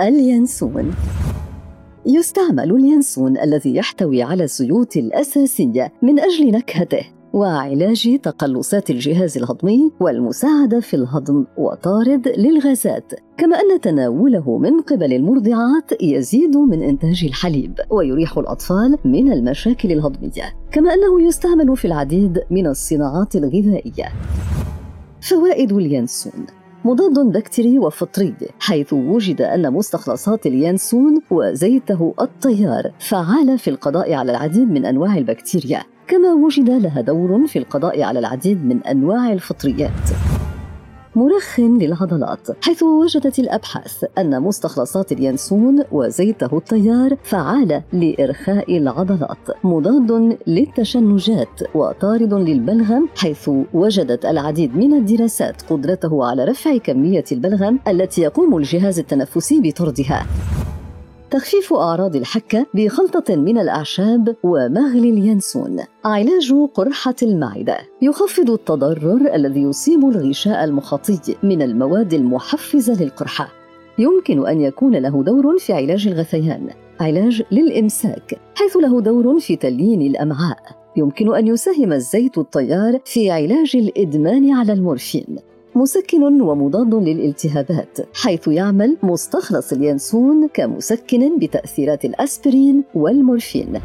اليانسون. يستعمل اليانسون الذي يحتوي على الزيوت الأساسية من أجل نكهته وعلاج تقلصات الجهاز الهضمي والمساعدة في الهضم وطارد للغازات. كما أن تناوله من قبل المرضعات يزيد من إنتاج الحليب ويريح الأطفال من المشاكل الهضمية. كما أنه يستعمل في العديد من الصناعات الغذائية. فوائد اليانسون. مضاد بكتيري وفطري حيث وجد أن مستخلصات اليانسون وزيته الطيار فعالة في القضاء على العديد من أنواع البكتيريا كما وجد لها دور في القضاء على العديد من أنواع الفطريات. مرخ للعضلات حيث وجدت الأبحاث أن مستخلصات اليانسون وزيته الطيار فعاله لإرخاء العضلات مضاد للتشنجات وطارد للبلغم حيث وجدت العديد من الدراسات قدرته على رفع كمية البلغم التي يقوم الجهاز التنفسي بطردها. تخفيف أعراض الحكة بخلطة من الأعشاب ومغلي اليانسون. علاج قرحة المعدة. يخفض التضرر الذي يصيب الغشاء المخاطي من المواد المحفزة للقرحة. يمكن أن يكون له دور في علاج الغثيان. علاج للإمساك حيث له دور في تليين الأمعاء. يمكن أن يساهم الزيت الطيار في علاج الإدمان على المورفين. مسكن ومضاد للالتهابات حيث يعمل مستخلص اليانسون كمسكن بتأثيرات الأسبرين والمورفين.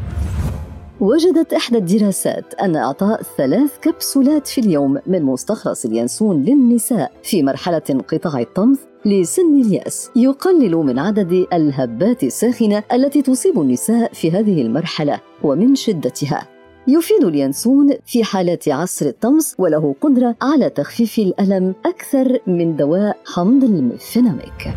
وجدت إحدى الدراسات أن إعطاء ثلاث كبسولات في اليوم من مستخلص اليانسون للنساء في مرحلة انقطاع الطمث لسن اليأس يقلل من عدد الهبات الساخنة التي تصيب النساء في هذه المرحلة ومن شدتها. يفيد اليانسون في حالات عسر الطمث وله قدرة على تخفيف الألم أكثر من دواء حمض الميفيناميك.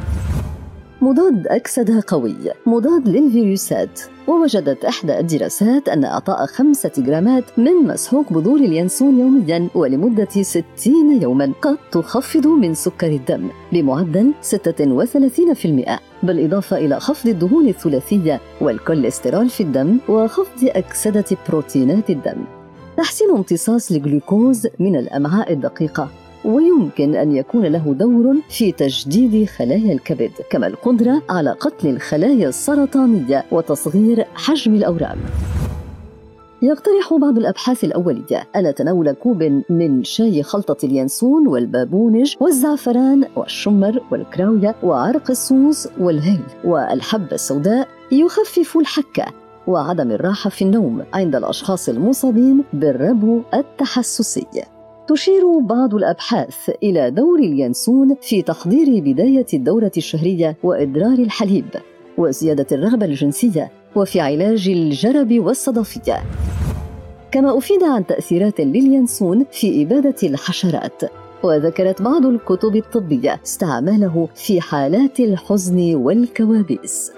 مضاد أكسدة قوي مضاد للفيروسات. ووجدت إحدى الدراسات أن إعطاء خمسة جرامات من مسحوق بذور اليانسون يوميا ولمدة 60 يوما قد تخفض من سكر الدم بمعدل 36% بالإضافة إلى خفض الدهون الثلاثية والكوليسترول في الدم وخفض أكسدة بروتينات الدم. تحسين امتصاص الجلوكوز من الأمعاء الدقيقة. ويمكن أن يكون له دور في تجديد خلايا الكبد كما القدرة على قتل الخلايا السرطانية وتصغير حجم الأورام. يقترح بعض الأبحاث الأولية أن تناول كوب من شاي خلطة اليانسون والبابونج والزعفران والشمر والكراوية وعرق السوس والهيل والحبة السوداء يخفف الحكة وعدم الراحة في النوم عند الأشخاص المصابين بالربو التحسسي. تشير بعض الأبحاث إلى دور اليانسون في تحفيز بداية الدورة الشهرية وإدرار الحليب وزيادة الرغبة الجنسية وفي علاج الجرب والصدفيه كما أفيد عن تأثيرات لليانسون في إبادة الحشرات وذكرت بعض الكتب الطبية استعماله في حالات الحزن والكوابيس.